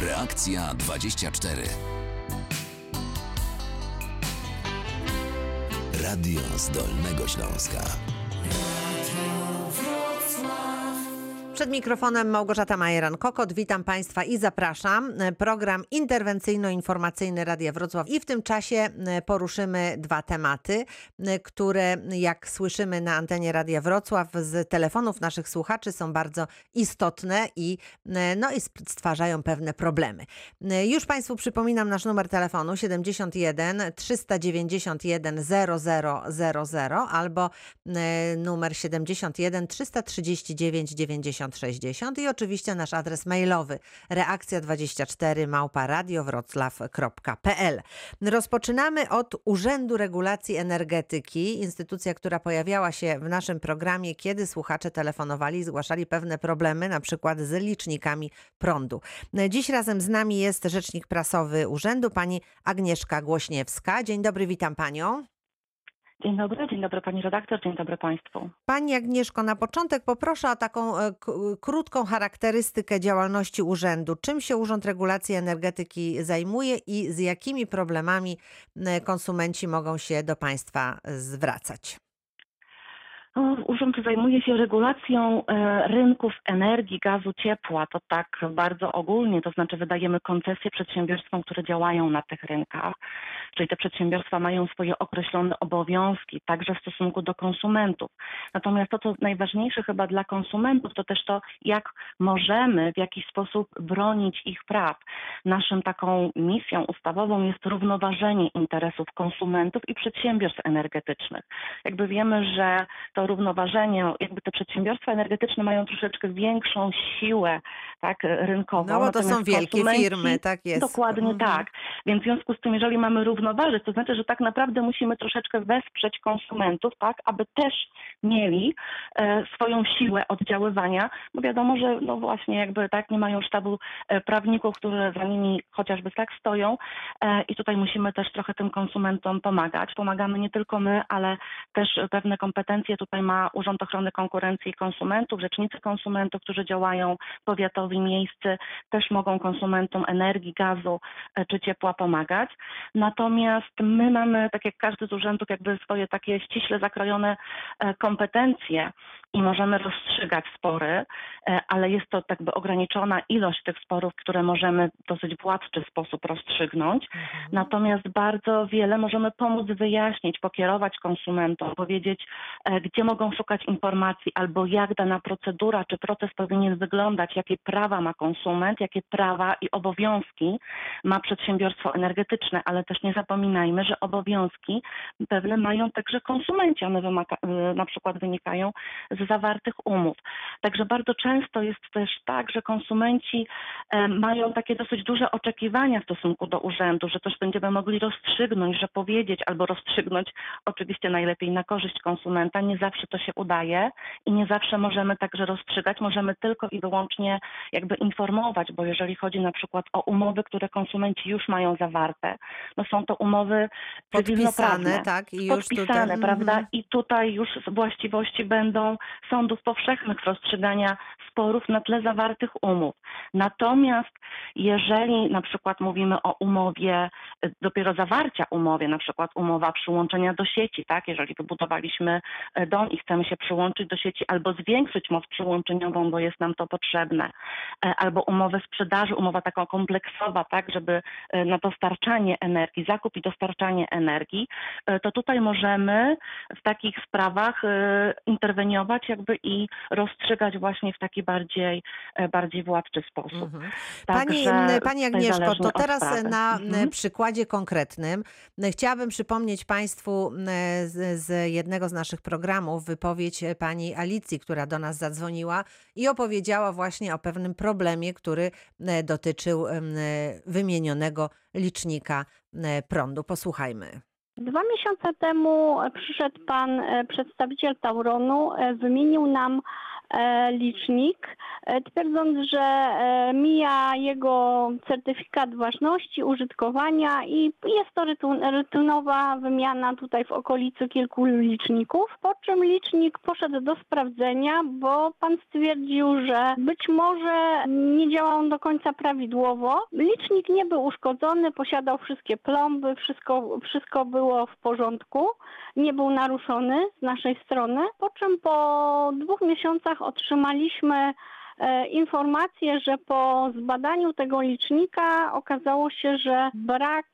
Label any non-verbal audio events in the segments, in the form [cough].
Reakcja 24. Radio z Dolnego Śląska. Przed mikrofonem Małgorzata Majeran-Kokot. Witam Państwa i zapraszam. Program interwencyjno-informacyjny Radia Wrocław i w tym czasie e, poruszymy dwa tematy, e, które jak słyszymy na antenie Radia Wrocław z telefonów naszych słuchaczy są bardzo istotne i, e, no, i stwarzają pewne problemy. Już Państwu przypominam nasz numer telefonu 71 391 0000 albo numer 71 339 90 60 i oczywiście nasz adres mailowy reakcja24 małpa radiowroclaw.pl. Rozpoczynamy od Urzędu Regulacji Energetyki, instytucja, która pojawiała się w naszym programie, kiedy słuchacze telefonowali i zgłaszali pewne problemy, na przykład z licznikami prądu. Dziś razem z nami jest rzecznik prasowy urzędu, pani Agnieszka Głośniewska. Dzień dobry, witam panią. Dzień dobry, dzień dobry pani redaktor, dzień dobry państwu. Pani Agnieszko, na początek poproszę o taką e, krótką charakterystykę działalności urzędu. Czym się Urząd Regulacji Energetyki zajmuje i z jakimi problemami konsumenci mogą się do państwa zwracać? No, urząd zajmuje się regulacją e, rynków energii, gazu, ciepła. To tak bardzo ogólnie, to znaczy wydajemy koncesje przedsiębiorstwom, które działają na tych rynkach. Czyli te przedsiębiorstwa mają swoje określone obowiązki, także w stosunku do konsumentów. Natomiast to, co najważniejsze chyba dla konsumentów, to też to, jak możemy w jakiś sposób bronić ich praw. Naszą taką misją ustawową jest równoważenie interesów konsumentów i przedsiębiorstw energetycznych. Jakby wiemy, że to równoważenie, jakby te przedsiębiorstwa energetyczne mają troszeczkę większą siłę tak, rynkową. No bo to są wielkie firmy, tak jest. Dokładnie mhm. tak. Więc w związku z tym, jeżeli mamy równoważyć, to znaczy, że tak naprawdę musimy troszeczkę wesprzeć konsumentów, tak, aby też mieli e, swoją siłę oddziaływania, bo wiadomo, że no właśnie jakby tak nie mają sztabu e, prawników, którzy za nimi chociażby tak stoją e, i tutaj musimy też trochę tym konsumentom pomagać. Pomagamy nie tylko my, ale też pewne kompetencje tutaj Tutaj ma Urząd Ochrony Konkurencji i Konsumentów, rzecznicy konsumentów, którzy działają powiatowi, miejscy, też mogą konsumentom energii, gazu e, czy ciepła pomagać. Natomiast my mamy, tak jak każdy z urzędów, jakby swoje takie ściśle zakrojone e, kompetencje i możemy rozstrzygać spory, e, ale jest to tak by ograniczona ilość tych sporów, które możemy w dosyć władczy sposób rozstrzygnąć. Mhm. Natomiast bardzo wiele możemy pomóc wyjaśnić, pokierować konsumentom, powiedzieć, gdzie mogą szukać informacji albo jak dana procedura czy proces powinien wyglądać, jakie prawa ma konsument, jakie prawa i obowiązki ma przedsiębiorstwo energetyczne, ale też nie zapominajmy, że obowiązki pewne mają także konsumenci. One y, na przykład wynikają z zawartych umów. Także bardzo często jest też tak, że konsumenci e, mają takie dosyć duże oczekiwania w stosunku do urzędu, że coś będziemy mogli rozstrzygnąć, że powiedzieć albo rozstrzygnąć oczywiście najlepiej na korzyść konsumenta. Nie zawsze zawsze to się udaje i nie zawsze możemy także rozstrzygać, możemy tylko i wyłącznie jakby informować, bo jeżeli chodzi na przykład o umowy, które konsumenci już mają zawarte, no są to umowy podpisane, tak, i już podpisane, tutaj... prawda? Mhm. I tutaj już właściwości będą sądów powszechnych rozstrzygania sporów na tle zawartych umów. Natomiast jeżeli na przykład mówimy o umowie, dopiero zawarcia umowy, na przykład umowa przyłączenia do sieci, tak, jeżeli wybudowaliśmy dom i chcemy się przyłączyć do sieci albo zwiększyć moc przyłączeniową, bo jest nam to potrzebne, e, albo umowę sprzedaży, umowa taką kompleksowa, tak, żeby e, na dostarczanie energii, zakup i dostarczanie energii, e, to tutaj możemy w takich sprawach interweniować jakby i rozstrzygać właśnie w taki bardziej, bardziej władczy sposób. Mhm. Pani, Pani Agnieszko, to teraz na mhm. przykładzie konkretnym chciałabym przypomnieć Państwu z, z jednego z naszych programów, wypowiedź pani Alicji, która do nas zadzwoniła i opowiedziała właśnie o pewnym problemie, który e, dotyczył wymienionego licznika e, prądu. Posłuchajmy. Dwa miesiące temu przyszedł pan e, przedstawiciel Tauronu, wymienił nam licznik e, twierdząc, że e, mija jego certyfikat ważności, użytkowania i jest to rytu- rutynowa wymiana tutaj w okolicy kilku liczników, po czym licznik poszedł do sprawdzenia, bo pan stwierdził, że być może nie działał on do końca prawidłowo. Licznik nie był uszkodzony, posiadał wszystkie plomby, wszystko, wszystko było w porządku, nie był naruszony z naszej strony, po czym po dwóch miesiącach otrzymaliśmy e, informację, że po zbadaniu tego licznika okazało się, że brak,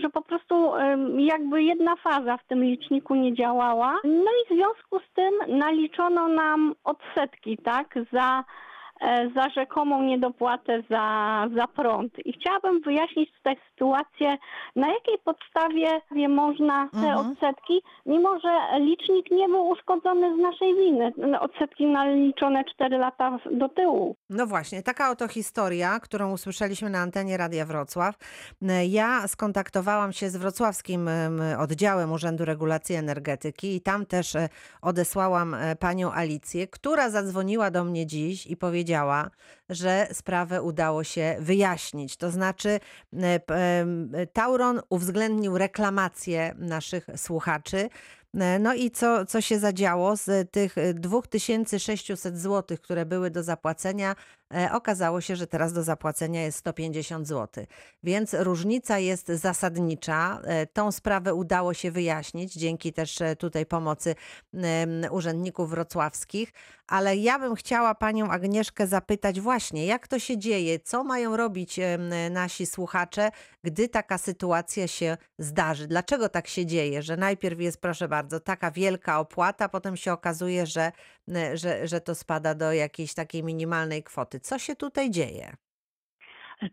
że po prostu jakby jedna faza w tym liczniku nie działała. No i w związku z tym naliczono nam odsetki, tak, za za rzekomą niedopłatę za, za prąd. I chciałabym wyjaśnić tutaj sytuację, na jakiej podstawie wie, można te Mhm. odsetki, mimo że licznik nie był uszkodzony z naszej winy. Odsetki naliczone 4 lata do tyłu. No właśnie, taka oto historia, którą usłyszeliśmy na antenie Radia Wrocław. E, Ja skontaktowałam się z wrocławskim em, oddziałem Urzędu Regulacji Energetyki i tam też e, odesłałam e, panią Alicję, która zadzwoniła do mnie dziś i powiedziała, że sprawę udało się wyjaśnić. To znaczy e, em, Tauron uwzględnił reklamacje naszych słuchaczy. No i co, co się zadziało z tych e, 2600 zł, które były do zapłacenia, e, okazało się, że teraz do zapłacenia jest 150 zł. Więc różnica jest zasadnicza. E, Tą sprawę udało się wyjaśnić dzięki też e, tutaj pomocy urzędników wrocławskich, ale ja bym chciała panią Agnieszkę zapytać właśnie, jak to się dzieje, co mają robić nasi słuchacze, gdy taka sytuacja się zdarzy. Dlaczego tak się dzieje, że najpierw jest, proszę bardzo, taka wielka opłata, potem się okazuje, że, e, że, że to spada do jakiejś takiej minimalnej kwoty. Co się tutaj dzieje?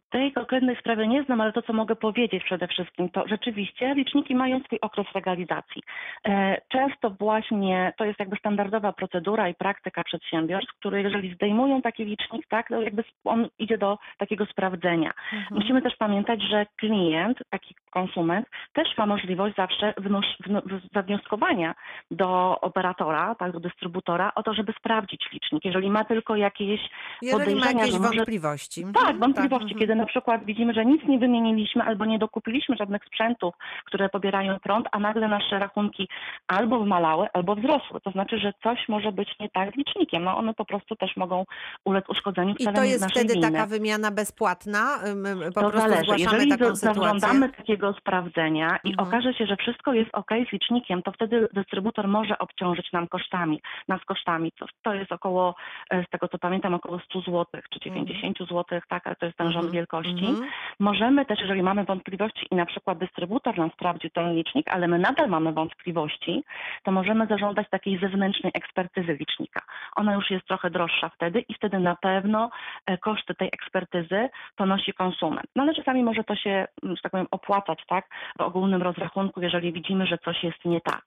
Tej konkretnej sprawy nie znam, ale to, co mogę powiedzieć przede wszystkim, to rzeczywiście liczniki mają swój okres legalizacji. E, Często właśnie to jest jakby standardowa procedura i praktyka przedsiębiorstw, które jeżeli zdejmują taki licznik, tak, to jakby on idzie do takiego sprawdzenia. Musimy też pamiętać, że klient, taki konsument, też ma możliwość zawsze wnos- wno- w- zawnioskowania do operatora, tak, do dystrybutora o to, żeby sprawdzić licznik. Jeżeli ma tylko jakieś Jeżeli ma podejrzenia, jakieś że może wątpliwości. tak, Mhm, wątpliwości, mhm. kiedy na przykład widzimy, że nic nie wymieniliśmy albo nie dokupiliśmy żadnych sprzętów, które pobierają prąd, a nagle nasze rachunki albo wymalały, albo wzrosły. To znaczy, że coś może być nie tak z licznikiem. No one po prostu też mogą ulec uszkodzeniu I to jest wtedy winy. taka wymiana bezpłatna? Ym, Po to prostu zależy. Jeżeli taką zażądamy takiego sprawdzenia i Mhm. okaże się, że wszystko jest ok z licznikiem, to wtedy dystrybutor może obciążyć nam kosztami, nas kosztami. To, to jest około, e, z tego co pamiętam, około 100 zł czy 90 zł, tak, ale to jest ten rząd Mhm. wielkości. Mhm. Możemy też, jeżeli mamy wątpliwości i na przykład dystrybutor nam sprawdził ten licznik, ale my nadal mamy wątpliwości, to możemy zażądać takiej zewnętrznej ekspertyzy licznika. Ona już jest trochę droższa wtedy i wtedy na pewno e, koszty tej ekspertyzy ponosi konsument. No ale czasami może to się, mm, że tak powiem, opłacać, tak, w ogólnym rozrachunku, jeżeli widzimy, że coś jest nie tak.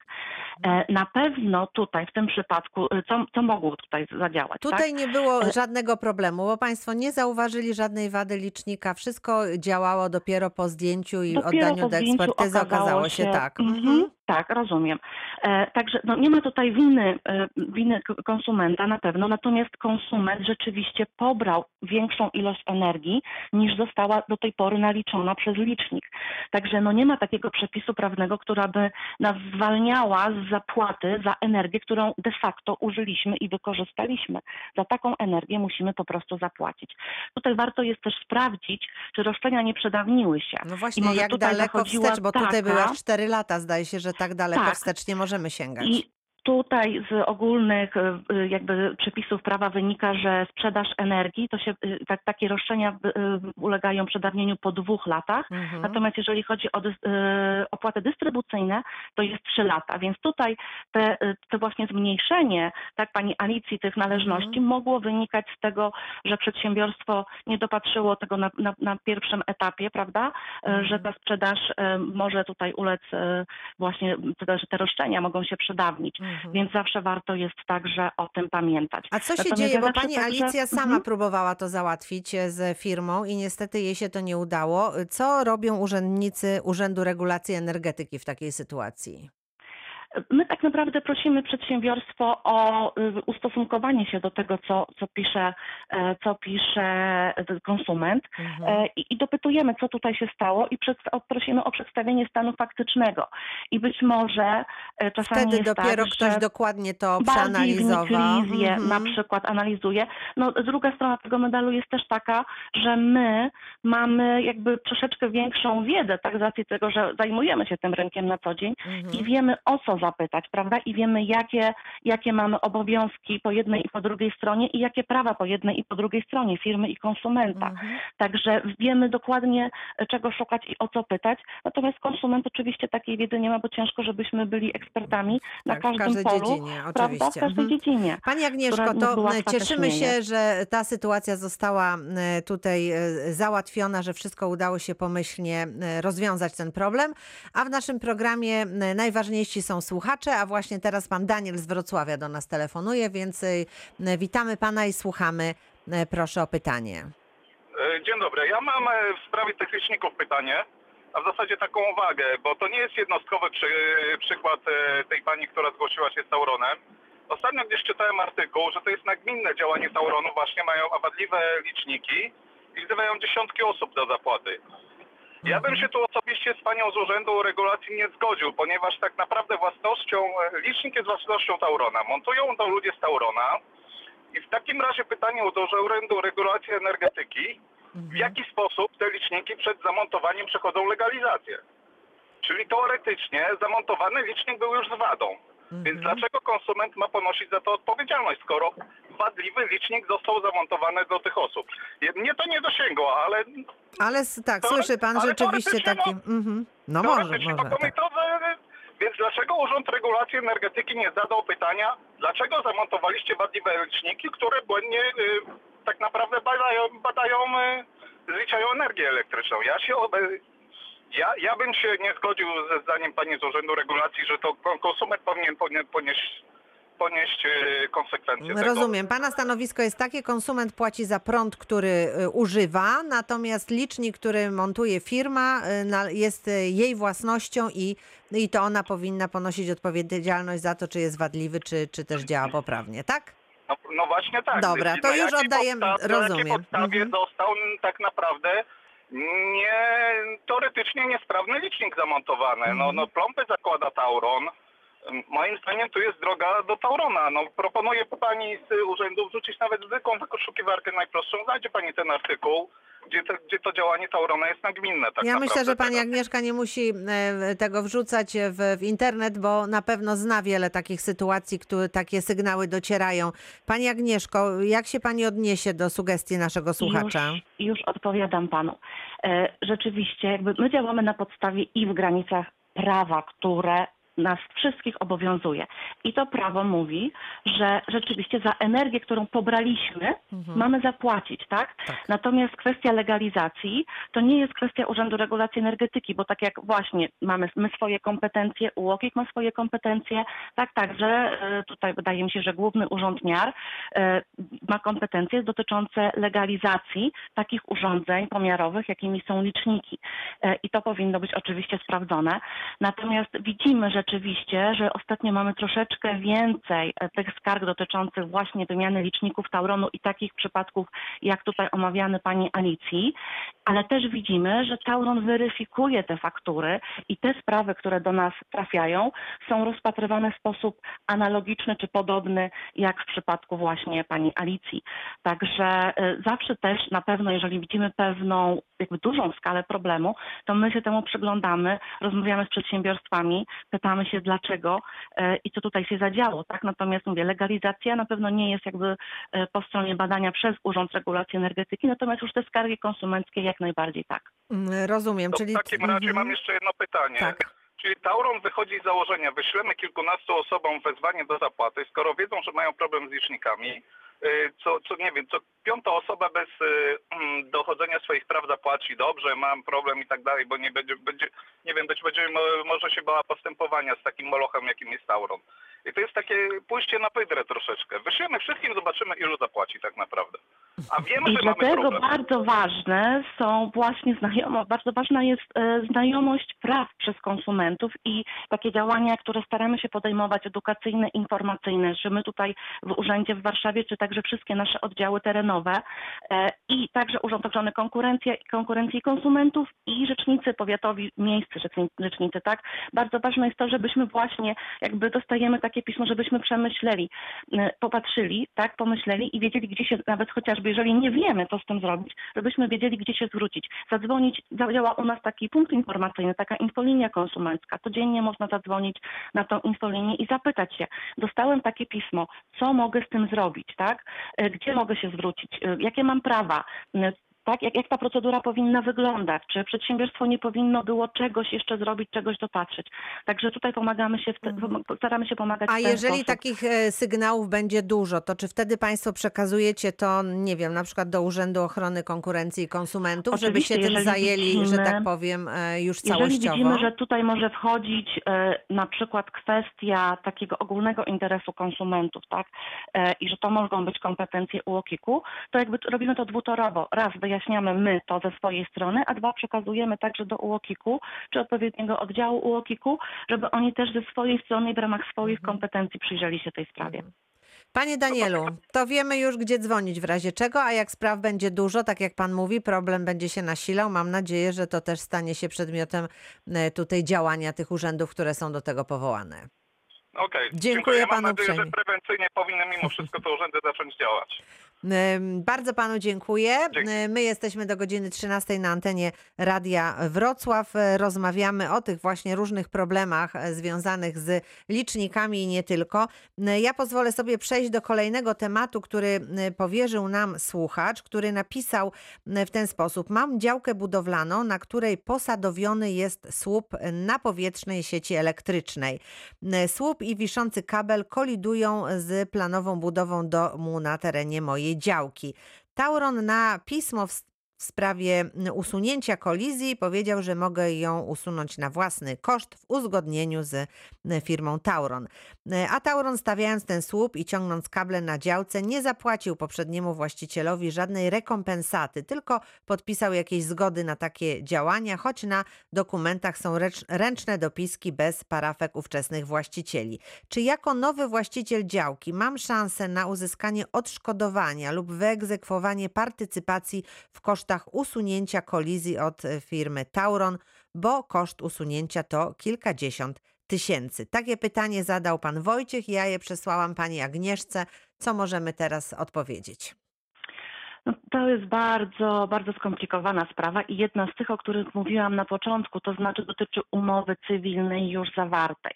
E, Na pewno tutaj, w tym przypadku, e, co, co mogło tutaj zadziałać? tak? Tutaj nie było żadnego problemu, bo Państwo nie zauważyli żadnej wady licznika. Wszystko działało dopiero po zdjęciu i Dopiero oddaniu do ekspertyzy okazało się tak. Mhm, Mhm. Tak, rozumiem. E, także no, nie ma tutaj winy, e, winy konsumenta na pewno, natomiast konsument rzeczywiście pobrał większą ilość energii niż została do tej pory naliczona przez licznik. Także no, nie ma takiego przepisu prawnego, która by nas zwalniała z zapłaty za energię, którą de facto użyliśmy i wykorzystaliśmy. Za taką energię musimy po prostu zapłacić. Tutaj warto jest też sprawdzić, czy roszczenia nie przedawniły się. No właśnie, jak daleko zachodziła wstecz, bo tutaj taka- były aż 4 lata, zdaje się, że tak daleko Tak. wstecz nie możemy sięgać. I tutaj z ogólnych e, e, jakby przepisów prawa wynika, że sprzedaż energii, to się e, tak, takie roszczenia ulegają przedawnieniu po dwóch latach. Mhm. Natomiast jeżeli chodzi o opłaty dystrybucyjne, to jest trzy lata. Więc tutaj te, te właśnie zmniejszenie, tak pani Alicji, tych należności Mhm. mogło wynikać z tego, że przedsiębiorstwo nie dopatrzyło tego na, na, na pierwszym etapie, prawda? Mhm. Że ta sprzedaż może tutaj ulec właśnie, że te roszczenia mogą się przedawnić. Mhm. Więc zawsze warto jest także o tym pamiętać. A co się Natomiast dzieje, ja bo pani także- Alicja sama Mhm. próbowała to załatwić e, z firmą i niestety jej się to nie udało. Co robią urzędnicy Urzędu Regulacji Energetyki w takiej sytuacji? My tak naprawdę prosimy przedsiębiorstwo o y, ustosunkowanie się do tego, co, co, pisze, e, co pisze konsument Mhm. e, i, i dopytujemy, co tutaj się stało i przed, prosimy o przedstawienie stanu faktycznego. I być może e, czasami Wtedy jest dopiero tak, ktoś że dokładnie to przeanalizował. Mhm. na przykład analizuje. No, druga strona tego medalu jest też taka, że my mamy jakby troszeczkę większą wiedzę, tak z racji tego, że zajmujemy się tym rynkiem na co dzień Mhm. i wiemy o co zapytać, prawda? I wiemy jakie, jakie mamy obowiązki po jednej i po drugiej stronie i jakie prawa po jednej i po drugiej stronie firmy i konsumenta. Mhm. Także wiemy dokładnie czego szukać i o co pytać. Natomiast konsument oczywiście takiej wiedzy nie ma, bo ciężko, żebyśmy byli ekspertami na Tak, w każdym polu. dziedzinie, Prawda? W oczywiście. każdej Mhm. dziedzinie. Pani Agnieszko, to cieszymy się, że ta sytuacja została tutaj e, załatwiona, że wszystko udało się pomyślnie e, rozwiązać ten problem. A w naszym programie najważniejsi są słuchacze, a właśnie teraz pan Daniel z Wrocławia do nas telefonuje, więc e, m, witamy pana i słuchamy. E, Proszę o pytanie. E, Dzień dobry. Ja mam e, w sprawie tych pytanie, a w zasadzie taką uwagę, bo to nie jest jednostkowy przy, przykład e, tej pani, która zgłosiła się z Tauronem. Ostatnio gdzieś czytałem artykuł, że to jest nagminne działanie Tauronu, właśnie mają awadliwe liczniki i wzywają dziesiątki osób do zapłaty. Ja bym się tu osobiście z panią z Urzędu Regulacji nie zgodził, ponieważ tak naprawdę własnością, e, licznik jest własnością Taurona. Montują to ludzie z Taurona i w takim razie pytanie do Urzędu Regulacji Energetyki, w jaki sposób te liczniki przed zamontowaniem przechodzą legalizację. Czyli teoretycznie zamontowany licznik był już z wadą. Więc dlaczego konsument ma ponosić za to odpowiedzialność, skoro wadliwy licznik został zamontowany do tych osób? Mnie to nie dosięgło, ale Ale tak, Teore- słyszy pan rzeczywiście taki... Mhm. No może, może. to Tak. więc dlaczego Urząd Regulacji Energetyki nie zadał pytania, dlaczego zamontowaliście wadliwe liczniki, które błędnie y, tak naprawdę badają, badają y, zliczają energię elektryczną. Ja się obe... ja, ja bym się nie zgodził ze zdaniem pani z Urzędu Regulacji, że to kon- konsument powinien ponie- ponieść, ponieść y, konsekwencje tego. Rozumiem. Pana stanowisko jest takie, konsument płaci za prąd, który y, używa, natomiast licznik, który montuje firma, y, jest jej własnością i, i to ona powinna ponosić odpowiedzialność za to, czy jest wadliwy, czy, czy też działa poprawnie, tak? No, no właśnie tak. Dobra, to na już oddajemy- podstawie- Na rozumiem. jakiej podstawie Mhm. został tak naprawdę nie, teoretycznie niesprawny licznik zamontowany. Mhm. No, no plombę zakłada Tauron. Moim zdaniem tu jest droga do Taurona. No, proponuję pani z urzędu wrzucić nawet zwykłą wyszukiwarkę najprostszą. Znajdzie pani ten artykuł, gdzie to, gdzie to działanie Taurona jest nagminne. Tak ja myślę, naprawdę że pani. Agnieszka nie musi e, tego wrzucać w, w internet, bo na pewno zna wiele takich sytuacji, które takie sygnały docierają. Pani Agnieszko, jak się pani odniesie do sugestii naszego słuchacza? Już, już odpowiadam panu. E, Rzeczywiście, jakby my działamy na podstawie i w granicach prawa, które nas wszystkich obowiązuje. I to prawo mówi, że rzeczywiście za energię, którą pobraliśmy, Mhm. mamy zapłacić, tak? Natomiast kwestia legalizacji to nie jest kwestia Urzędu Regulacji Energetyki, bo tak jak właśnie mamy my swoje kompetencje, UOKiK ma swoje kompetencje, tak, także e, tutaj wydaje mi się, że Główny Urząd Miar e, ma kompetencje dotyczące legalizacji takich urządzeń pomiarowych, jakimi są liczniki. E, I to powinno być oczywiście sprawdzone. Natomiast widzimy rzeczywiście, że ostatnio mamy troszeczkę więcej e, tych skarg dotyczących właśnie wymiany liczników Tauronu i takich przypadków, jak tutaj omawiany pani Alicji, ale też widzimy, że Tauron weryfikuje te faktury i te sprawy, które do nas trafiają, są rozpatrywane w sposób analogiczny czy podobny jak w przypadku właśnie pani Alicji. Także y, zawsze też na pewno, jeżeli widzimy pewną jakby dużą skalę problemu, to my się temu przyglądamy, rozmawiamy z przedsiębiorstwami, pytamy się dlaczego e, i co tutaj się zadziało, tak? Natomiast mówię, legalizacja na pewno nie jest jakby e, po stronie badania przez Urząd Regulacji Energetyki, natomiast już te skargi konsumenckie jak najbardziej tak. Mm, Rozumiem, To czyli... w takim razie Mhm. mam jeszcze jedno pytanie. Tak. Czyli Tauron wychodzi z założenia, wyślemy kilkunastu osobom wezwanie do zapłaty, skoro wiedzą, że mają problem z licznikami, co, co nie wiem, co piąta osoba bez y, mm, dochodzenia swoich praw zapłaci, dobrze, mam problem i tak dalej, bo nie będzie, będzie nie wiem, być będzie mo- może się bała postępowania z takim molochem, jakim jest Tauron. I to jest takie pójście na pydrę troszeczkę. Wyślemy wszystkim, zobaczymy, ilu zapłaci tak naprawdę. A wiemy, I że mamy dlatego problem. bardzo ważne są właśnie znajomość, bardzo ważna jest e, znajomość praw przez konsumentów i takie działania, które staramy się podejmować, edukacyjne, informacyjne, że my tutaj w urzędzie w Warszawie, czy także wszystkie nasze oddziały terenowe e, i także Urząd Ochrony Konkurencji, Konkurencji i Konsumentów i rzecznicy powiatowi, miejscy rzecznicy, tak? Bardzo ważne jest to, żebyśmy właśnie jakby dostajemy takie pismo, żebyśmy przemyśleli, e, popatrzyli, tak, pomyśleli i wiedzieli, gdzie się, nawet chociażby jeżeli nie wiemy, co z tym zrobić, żebyśmy wiedzieli, gdzie się zwrócić. Zadzwonić, działa u nas taki punkt informacyjny, taka infolinia konsumencka. Codziennie można zadzwonić na tą infolinię i zapytać się, dostałem takie pismo, co mogę z tym zrobić, tak? E, Gdzie mogę się zwrócić? E, Jakie mam prawa? Tak, jak, jak ta procedura powinna wyglądać? Czy przedsiębiorstwo nie powinno było czegoś jeszcze zrobić, czegoś dopatrzeć? Także tutaj pomagamy się, w te, staramy się pomagać A jeżeli sposób. takich e, sygnałów będzie dużo, to czy wtedy Państwo przekazujecie to, nie wiem, na przykład do Urzędu Ochrony Konkurencji i Konsumentów, żeby Oczywiście, się tym jeżeli zajęli, że widzimy- tak powiem, e, już Jeżeli całościowo? widzimy, że tutaj może wchodzić e, na przykład kwestia takiego ogólnego interesu konsumentów, tak, i że to mogą być kompetencje UOKiK-u, to jakby robimy to dwutorowo. Raz wyjaśniamy my to ze swojej strony, a dwa przekazujemy także do UOKiK-u, czy odpowiedniego oddziału UOKiK-u, żeby oni też ze swojej strony i w ramach swoich Mhm. kompetencji przyjrzeli się tej sprawie. Panie Danielu, to wiemy już, gdzie dzwonić w razie czego, a jak spraw będzie dużo, tak jak pan mówi, problem będzie się nasilał. Mam nadzieję, że to też stanie się przedmiotem e, tutaj działania tych urzędów, które są do tego powołane. Okej, Dziękuję Mam panu nadzieję, uprzejmie. że prewencyjnie powinny mimo wszystko te urzędy zacząć działać. Bardzo panu dziękuję. My jesteśmy do godziny 13 na antenie Radia Wrocław. E, Rozmawiamy o tych właśnie różnych problemach e, związanych z licznikami i nie tylko. E, Ja pozwolę sobie przejść do kolejnego tematu, który powierzył nam słuchacz, który napisał w ten sposób. Mam działkę budowlaną, na której posadowiony jest słup na powietrznej sieci elektrycznej. Słup i wiszący kabel kolidują z planową budową domu na terenie mojej działki. Tauron na pismo w sprawie usunięcia kolizji powiedział, że mogę ją usunąć na własny koszt w uzgodnieniu z firmą Tauron. A Tauron stawiając ten słup i ciągnąc kable na działce nie zapłacił poprzedniemu właścicielowi żadnej rekompensaty, tylko podpisał jakieś zgody na takie działania, choć na dokumentach są ręczne dopiski bez parafek ówczesnych właścicieli. Czy jako nowy właściciel działki mam szansę na uzyskanie odszkodowania lub wyegzekwowanie partycypacji w kosztach usunięcia kolizji od e, firmy Tauron, bo koszt usunięcia to kilkadziesiąt tysięcy? Takie pytanie zadał pan Wojciech, ja je przesłałam pani Agnieszce. Co możemy teraz odpowiedzieć? No, to jest bardzo, bardzo skomplikowana sprawa i jedna z tych, o których mówiłam na początku, to znaczy dotyczy umowy cywilnej już zawartej.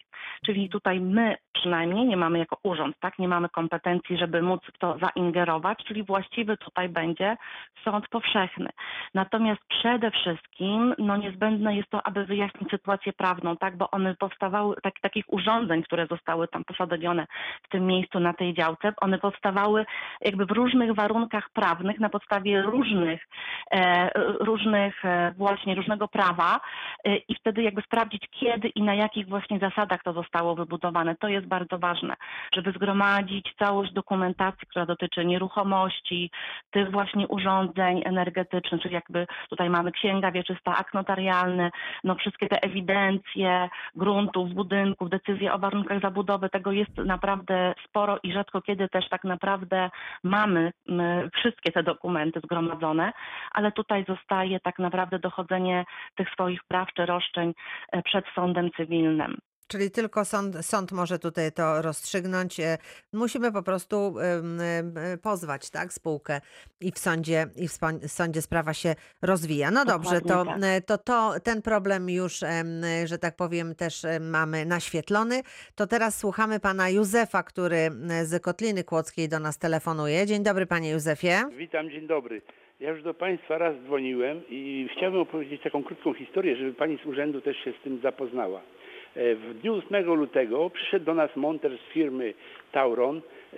Czyli tutaj my przynajmniej nie mamy jako urząd, tak, nie mamy kompetencji, żeby móc w to zaingerować, czyli właściwy tutaj będzie sąd powszechny. Natomiast przede wszystkim no, niezbędne jest to, aby wyjaśnić sytuację prawną, tak, bo one powstawały, tak, takich urządzeń, które zostały tam posadowione w tym miejscu, na tej działce, one powstawały jakby w różnych warunkach prawnych, na podstawie różnych, e, różnych e, właśnie różnego prawa e, i wtedy jakby sprawdzić, kiedy i na jakich właśnie zasadach to zostało wybudowane. To jest bardzo ważne, żeby zgromadzić całość dokumentacji, która dotyczy nieruchomości, tych właśnie urządzeń energetycznych, czyli jakby tutaj mamy księga wieczysta, akt notarialny, no wszystkie te ewidencje gruntów, budynków, decyzje o warunkach zabudowy, tego jest naprawdę sporo i rzadko kiedy też tak naprawdę mamy wszystkie te dokumenty zgromadzone, ale tutaj zostaje tak naprawdę dochodzenie tych swoich praw czy roszczeń e, przed sądem cywilnym. Czyli tylko sąd, sąd może tutaj to rozstrzygnąć. E, Musimy po prostu pozwać tak, spółkę i w sądzie, i w sądzie sprawa się rozwija. No dobrze, to, tak. e, to, to ten problem już, że tak powiem, też em, mamy naświetlony. To teraz słuchamy pana Józefa, który z Kotliny Kłodzkiej do nas telefonuje. Dzień dobry, panie Józefie. Witam, dzień dobry. Ja już do Państwa raz dzwoniłem i chciałbym opowiedzieć taką krótką historię, żeby Pani z urzędu też się z tym zapoznała. E, W dniu 8 lutego przyszedł do nas monter z firmy Tauron, e,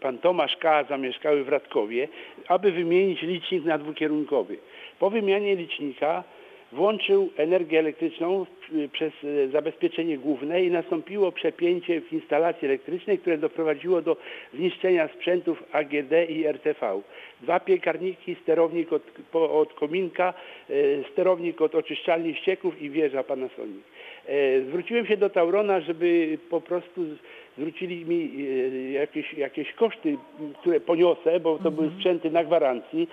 pan Tomasz K. zamieszkały w Radkowie, aby wymienić licznik na dwukierunkowy. Po wymianie licznika włączył energię elektryczną y, przez zabezpieczenie główne i nastąpiło przepięcie w instalacji elektrycznej, które doprowadziło do zniszczenia sprzętów AGD i RTV. Dwa piekarniki, sterownik od, od kominka, sterownik od oczyszczalni ścieków i wieża Panasonic. E, Zwróciłem się do Taurona, żeby po prostu zwrócili mi e, jakieś, jakieś koszty, które poniosę, bo to były sprzęty na gwarancji.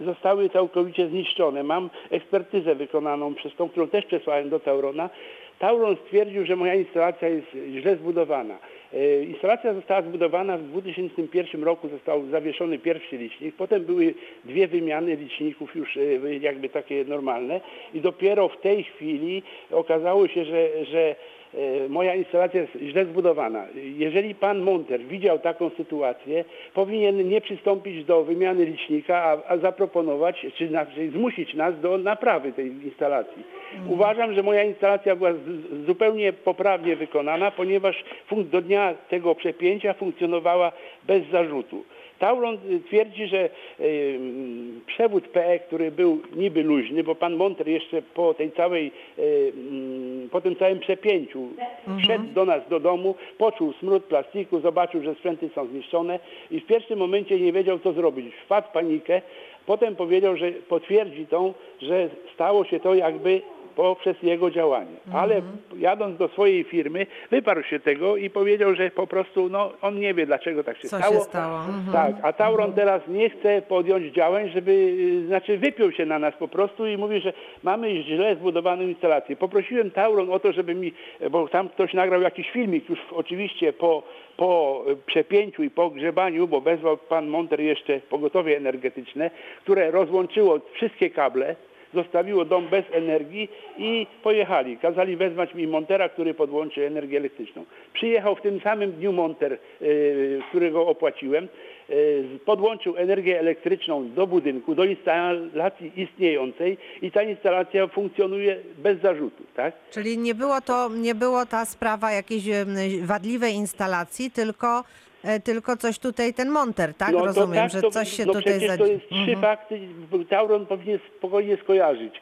E, Zostały całkowicie zniszczone. Mam ekspertyzę wykonaną przez tą, którą też przesłałem do Taurona. Tauron stwierdził, że moja instalacja jest źle zbudowana. E, Instalacja została zbudowana w 2001 roku, został zawieszony pierwszy licznik, potem były dwie wymiany liczników już e, jakby takie normalne i dopiero w tej chwili okazało się, że, że moja instalacja jest źle zbudowana. Jeżeli pan Monter widział taką sytuację, powinien nie przystąpić do wymiany licznika, a, a zaproponować, czy znaczy zmusić nas do naprawy tej instalacji. Uważam, że moja instalacja była z, zupełnie poprawnie wykonana, ponieważ do dnia tego przepięcia funkcjonowała bez zarzutu. Tauron y, twierdzi, że y, przewód PE, który był niby luźny, bo pan Monter jeszcze po tej całej, y, mm, po tym całym przepięciu wszedł do nas do domu, poczuł smród plastiku, zobaczył, że sprzęty są zniszczone i w pierwszym momencie nie wiedział, co zrobić. Wpadł w panikę, potem powiedział, że potwierdzi tą, że stało się to jakby poprzez jego działanie. Ale jadąc do swojej firmy, wyparł się tego i powiedział, że po prostu no, on nie wie, dlaczego tak się Co stało. się stało? Mhm. Tak, a Tauron teraz nie chce podjąć działań, żeby, y, znaczy wypiął się na nas po prostu i mówi, że mamy źle zbudowaną instalację. Poprosiłem Tauron o to, żeby mi, bo tam ktoś nagrał jakiś filmik już oczywiście po, po przepięciu i po grzebaniu, bo wezwał pan Monter jeszcze pogotowie energetyczne, które rozłączyło wszystkie kable, zostawiło dom bez energii i pojechali. Kazali wezwać mi montera, który podłączy energię elektryczną. Przyjechał w tym samym dniu monter, yy, którego opłaciłem, yy, podłączył energię elektryczną do budynku, do instalacji istniejącej i ta instalacja funkcjonuje bez zarzutu. Tak? Czyli nie było to, nie było ta sprawa jakiejś wadliwej instalacji, tylko, e, tylko coś tutaj ten monter, tak? No Rozumiem, tak, że to- coś się no tutaj przecież zadzi- to jest trzy Mhm. fakty, Tauron powinien spokojnie skojarzyć.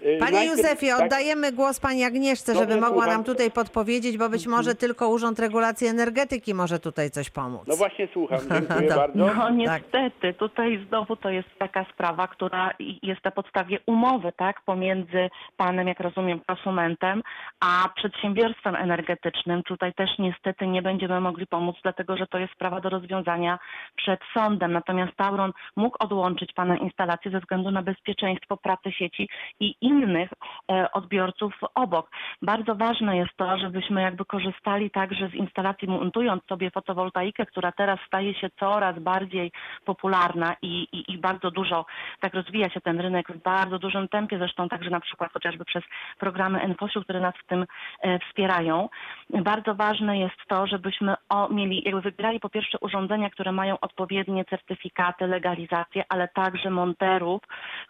Yy, Panie najpierw- Józefie, tak? oddajemy głos pani Agnieszce, żeby mogła słucham. nam tutaj podpowiedzieć, bo być może tylko Urząd Regulacji Energetyki może tutaj coś pomóc. No właśnie słucham, [laughs] dziękuję bardzo. No Tak. niestety, tutaj znowu to jest taka sprawa, która jest na podstawie umowy, tak, pomiędzy panem, jak rozumiem, konsumentem, a przedsiębiorstwem energetycznym. Tutaj też niestety nie będziemy mogli pomóc, dlatego że to jest sprawa do rozwiązania przed sądem. Natomiast Tauron mógł odłączyć pana instalację ze względu na bezpieczeństwo pracy sieci i innych e, odbiorców obok. Bardzo ważne jest to, żebyśmy jakby korzystali także z instalacji, montując sobie fotowoltaikę, która teraz staje się coraz bardziej popularna i, i, i bardzo dużo, tak rozwija się ten rynek w bardzo dużym tempie, zresztą także na przykład chociażby przez programy NFOŚ-u, które nas w tym e, wspierają. Bardzo ważne jest to, żebyśmy o, mieli, jakby wybierali po pierwsze urządzenia, które mają odpowiednie certyfikaty, legalizacje, ale także monterów,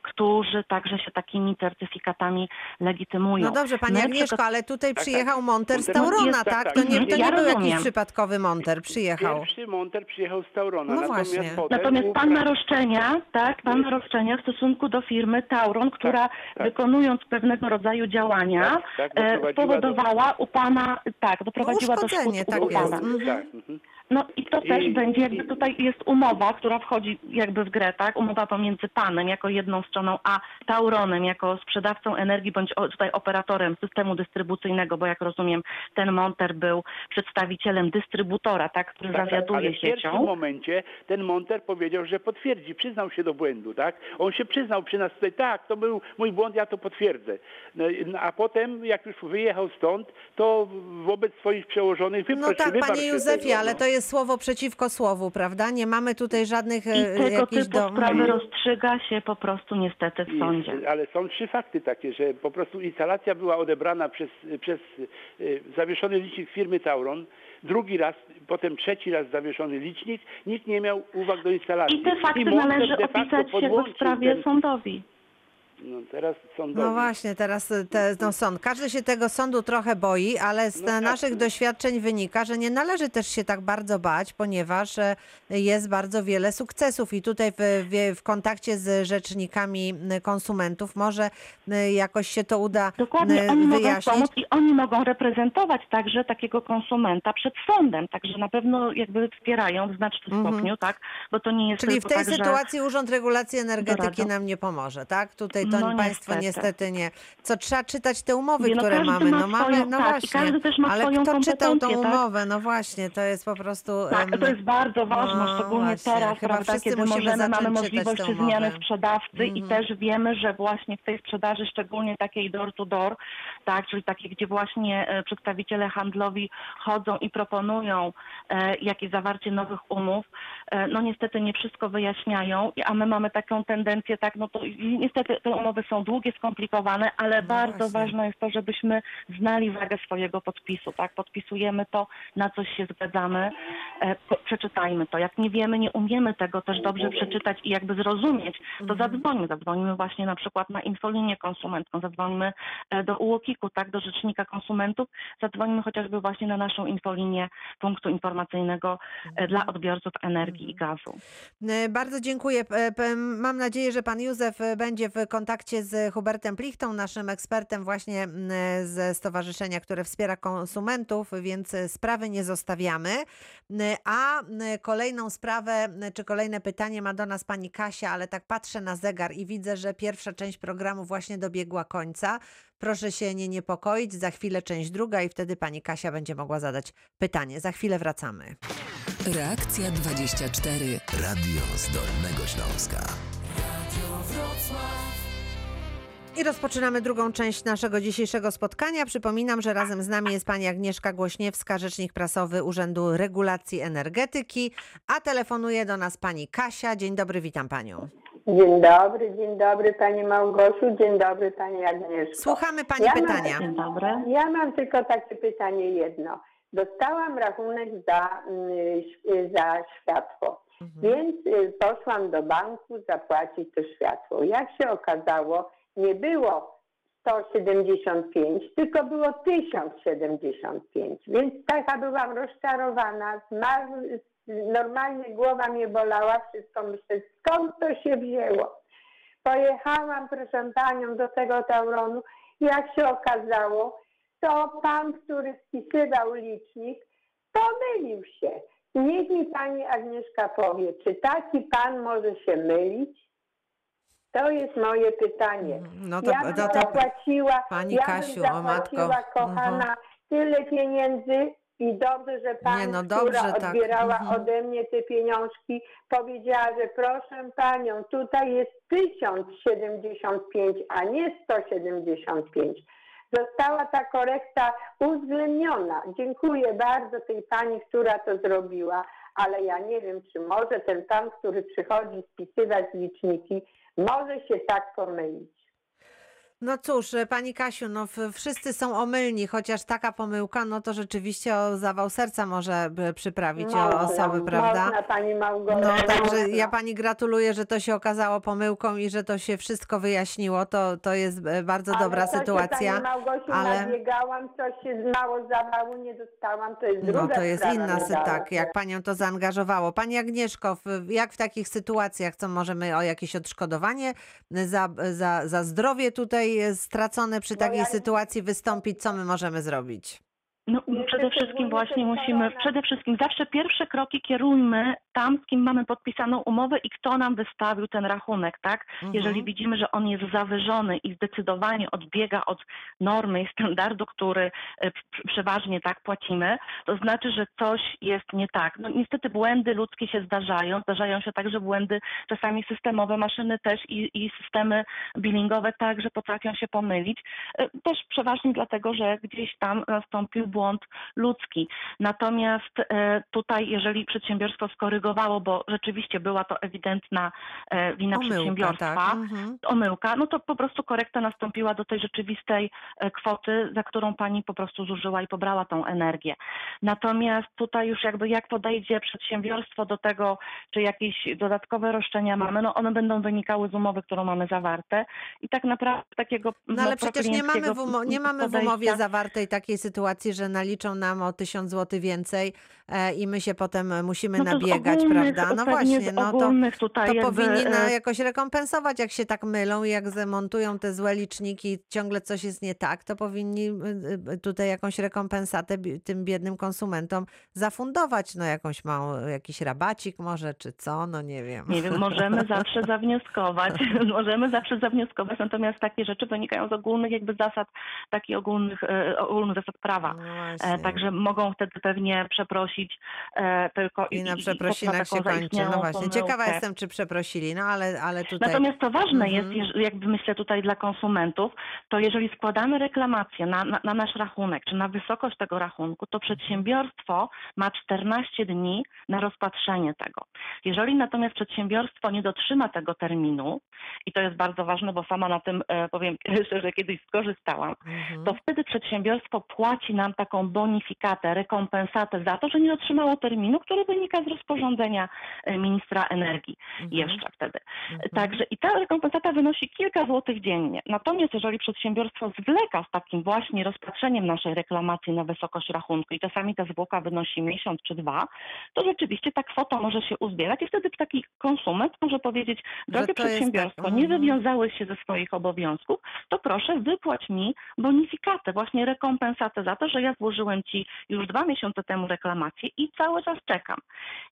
którzy także się takimi certyfikatami legitymują. No dobrze, Pani My Agnieszko, ale tutaj tak. przyjechał monter z Taurona, tak, tak? tak. To nie, to Ja nie był jakiś rozumiem. przypadkowy monter, przyjechał. Pierwszy monter przyjechał z Taurona, No natomiast właśnie. Natomiast był pan ma pra- roszczenia, tak, pan ma roszczenia w stosunku do firmy Tauron, która tak. wykonując pewnego rodzaju działania Tak, tak, e, spowodowała u pana, tak, doprowadziła do tak u jest. pana. Mhm. Tak, mhm. No i to też I- będzie, jakby tutaj jest umowa, która wchodzi jakby w grę, tak? Umowa pomiędzy panem jako jedną stroną, a Tauronem jako sprzedawcą energii bądź o, tutaj operatorem systemu dystrybucyjnego, bo jak rozumiem, ten monter był przedstawicielem dystrybutora, tak, który Tak, zawiaduje ale w pierwszym siecią. momencie ten monter powiedział, że potwierdzi, przyznał się do błędu, tak? On się przyznał przy nas tutaj, tak, to był mój błąd, ja to potwierdzę. No, no, a potem, jak już wyjechał stąd, to wobec swoich przełożonych No wyparł, tak, Panie Józefie, ale no. to jest słowo przeciwko słowu, prawda? Nie mamy tutaj żadnych I e, tego jakichś typu do... sprawy Mhm. rozstrzyga się po prostu niestety w I- sądzie. Ale są trzy fakty takie, że po prostu instalacja była odebrana przez, przez y, zawieszony licznik firmy Tauron, drugi raz, potem trzeci raz zawieszony licznik, nikt nie miał uwag do instalacji. I te fakty Monter należy opisać się w sprawie ten- sądowi. No teraz sądowi. No właśnie, teraz y, te, no sąd. Każdy się tego sądu trochę boi, ale z No jasne. naszych doświadczeń wynika, że nie należy też się tak bardzo bać, ponieważ e, jest bardzo wiele sukcesów i tutaj w, w, w kontakcie z rzecznikami konsumentów może jakoś się to uda Dokładnie, oni mogą wyjaśnić. pomóc i oni mogą reprezentować także takiego konsumenta przed sądem, także na pewno jakby wspierają w znacznym Mhm. stopniu, tak, bo to nie jest Czyli w tej tak, że... sytuacji Urząd Regulacji Energetyki nam nie pomoże, tak? Tutaj to No państwo niestety. niestety nie. Co trzeba czytać te umowy, Nie, no które mamy. ma No mamy, swoją- no tak, właśnie. każdy też ma Ale swoją kto czytał tą tak? umowę? No właśnie, to jest po prostu. Tak, to jest bardzo ważne, no szczególnie właśnie, teraz, chyba prawda, kiedy możemy, mamy możliwość tę zmiany sprzedawcy i Mhm. też wiemy, że właśnie w tej sprzedaży, szczególnie takiej door to door, tak, czyli takiej, gdzie właśnie e, przedstawiciele handlowi chodzą i proponują e, jakieś zawarcie nowych umów, e, no niestety nie wszystko wyjaśniają, a my mamy taką tendencję, tak, no to niestety te umowy są długie, skomplikowane, ale No bardzo właśnie. ważne jest to, żebyśmy znali wagę swojego podpisu, tak, podpisujemy to, na coś się zgadzamy, e, przeczytajmy to. Jak nie wiemy, nie umiemy tego też dobrze przeczytać i jakby zrozumieć, to Mhm. zadzwońmy. Zadzwońmy właśnie na przykład na infolinię konsumencką, zadzwońmy e, do UOKiK-u, tak, do Rzecznika Konsumentów, zadzwońmy chociażby właśnie na naszą infolinię punktu informacyjnego e, dla odbiorców energii i gazu. Bardzo dziękuję. Mam nadzieję, że pan Józef będzie w kontakcie z Hubertem Plichtą, naszym ekspertem właśnie m, ze stowarzyszenia, które wspiera konsumentów, więc e, sprawy nie zostawiamy. M, A m, kolejną sprawę, czy kolejne pytanie ma do nas pani Kasia, ale tak patrzę na zegar i widzę, że pierwsza część programu właśnie dobiegła końca. Proszę się nie niepokoić, za chwilę część druga i wtedy pani Kasia będzie mogła zadać pytanie. Za chwilę wracamy. Reakcja 24. Radio z Dolnego Śląska. I rozpoczynamy drugą część naszego dzisiejszego spotkania. Przypominam, że razem z nami jest pani Agnieszka Głośniewska, rzecznik prasowy Urzędu Regulacji Energetyki, a telefonuje do nas pani Kasia. Dzień dobry, witam panią. Dzień dobry, dzień dobry Pani Małgosiu, dzień dobry Pani Agnieszko. Słuchamy pani Ja mam- pytania. Dzień dobry. Ja mam tylko takie pytanie jedno. Dostałam rachunek za, mm, za światło, Mhm. więc y, poszłam do banku zapłacić to światło. Jak się okazało, nie było 175, tylko było 1075, więc taka byłam rozczarowana, normalnie głowa mnie bolała, wszystko myślę, skąd to się wzięło. Pojechałam, proszę panią, do tego Tauronu. Jak się okazało, to pan, który spisywał licznik, pomylił się. Niech mi pani Agnieszka powie, czy taki pan może się mylić? To jest moje pytanie. No to, ja bym to, to zapłaciła, Pani ja Kasiu, bym zapłaciła, kochana, tyle pieniędzy i dobrze, że pani, Nie, no która dobrze, tak. odbierała Mhm. ode mnie te pieniążki, powiedziała, że proszę panią, tutaj jest 1075, a nie 175. Została ta korekta uwzględniona. Dziękuję bardzo tej pani, która to zrobiła, ale ja nie wiem, czy może ten pan, który przychodzi spisywać liczniki, może się tak pomylić. No cóż, e, pani Kasiu, no wszyscy są omylni, chociaż taka pomyłka, no to rzeczywiście o zawał serca może przyprawić o osoby, prawda? Można pani Małgorzata. No także można. ja pani gratuluję, że to się okazało pomyłką i że to się wszystko wyjaśniło. To, to jest e, bardzo Ale dobra co się, sytuacja. Pani Małgosiu, ale- nabiegałam, coś się mało zawału nie dostałam, to jest druga No to jest inna tak, jak panią to zaangażowało. Pani Agnieszko, jak w takich sytuacjach, co możemy o jakieś odszkodowanie za, za, za zdrowie tutaj stracone przy No takiej ja- sytuacji wystąpić, co my możemy zrobić? No, przede wszystkim właśnie musimy, przede wszystkim zawsze pierwsze kroki kierujmy tam, z kim mamy podpisaną umowę i kto nam wystawił ten rachunek, tak? Mhm. Jeżeli widzimy, że on jest zawyżony i zdecydowanie odbiega od normy i standardu, który e, przeważnie tak płacimy, to znaczy, że coś jest nie tak. No niestety błędy ludzkie się zdarzają, zdarzają się także błędy czasami systemowe, maszyny też i, i systemy billingowe także potrafią się pomylić. E, Też przeważnie dlatego, że gdzieś tam nastąpił błąd błąd ludzki. Natomiast e, tutaj, jeżeli przedsiębiorstwo skorygowało, bo rzeczywiście była to ewidentna e, wina Omyłka, przedsiębiorstwa, tak. Mhm. omyłka, no to po prostu korekta nastąpiła do tej rzeczywistej e, kwoty, za którą pani po prostu zużyła i pobrała tą energię. Natomiast tutaj już jakby jak podejdzie przedsiębiorstwo do tego, czy jakieś dodatkowe roszczenia mamy, no one będą wynikały z umowy, którą mamy zawarte i tak naprawdę takiego No ale przecież nie mamy, w umo- nie mamy w umowie zawartej takiej sytuacji, że naliczą nam o 1000 zł więcej e, i my się potem musimy No nabiegać, ogólnych- prawda? No właśnie, no to, to jakby, e, jakoś rekompensować, jak się tak mylą i jak zamontują te złe liczniki, ciągle coś jest nie tak, to powinni y, y, tutaj jakąś rekompensatę tym biednym konsumentom zafundować, no jakąś małą, jakiś rabacik może, czy co, no nie wiem. Nie wiem, możemy zawsze zawnioskować, [laughs] możemy zawsze zawnioskować, natomiast takie rzeczy wynikają z ogólnych jakby zasad, takich ogólnych, e, ogólnych zasad prawa. No. Także mogą wtedy pewnie przeprosić e, tylko I na po- przeprosinach się kończy. No właśnie. Ciekawa pomyłkę. jestem, czy przeprosili, no ale, ale tutaj... Natomiast to ważne Mhm. jest, jakby myślę tutaj dla konsumentów, to jeżeli składamy reklamację na, na, na nasz rachunek, czy na wysokość tego rachunku, to przedsiębiorstwo ma 14 dni na rozpatrzenie tego. Jeżeli natomiast przedsiębiorstwo nie dotrzyma tego terminu, i to jest bardzo ważne, bo sama na tym, e, powiem [laughs] szczerze, kiedyś skorzystałam, Mhm. to wtedy przedsiębiorstwo płaci nam taką bonifikatę, rekompensatę za to, że nie dotrzymało terminu, który wynika z rozporządzenia e, ministra energii Mhm. jeszcze wtedy. Mhm. Także i ta rekompensata wynosi kilka złotych dziennie. Natomiast jeżeli przedsiębiorstwo zwleka z takim właśnie rozpatrzeniem naszej reklamacji na wysokość rachunku i czasami ta zwłoka wynosi miesiąc czy dwa, to rzeczywiście ta kwota może się uzbierać i wtedy taki konsument może powiedzieć, drogie tak, przedsiębiorstwo, nie mhm. wywiązałeś się ze swoich obowiązków, to proszę wypłać mi bonifikatę, właśnie rekompensatę za to, że ja złożyłem Ci już dwa miesiące temu reklamację i cały czas czekam.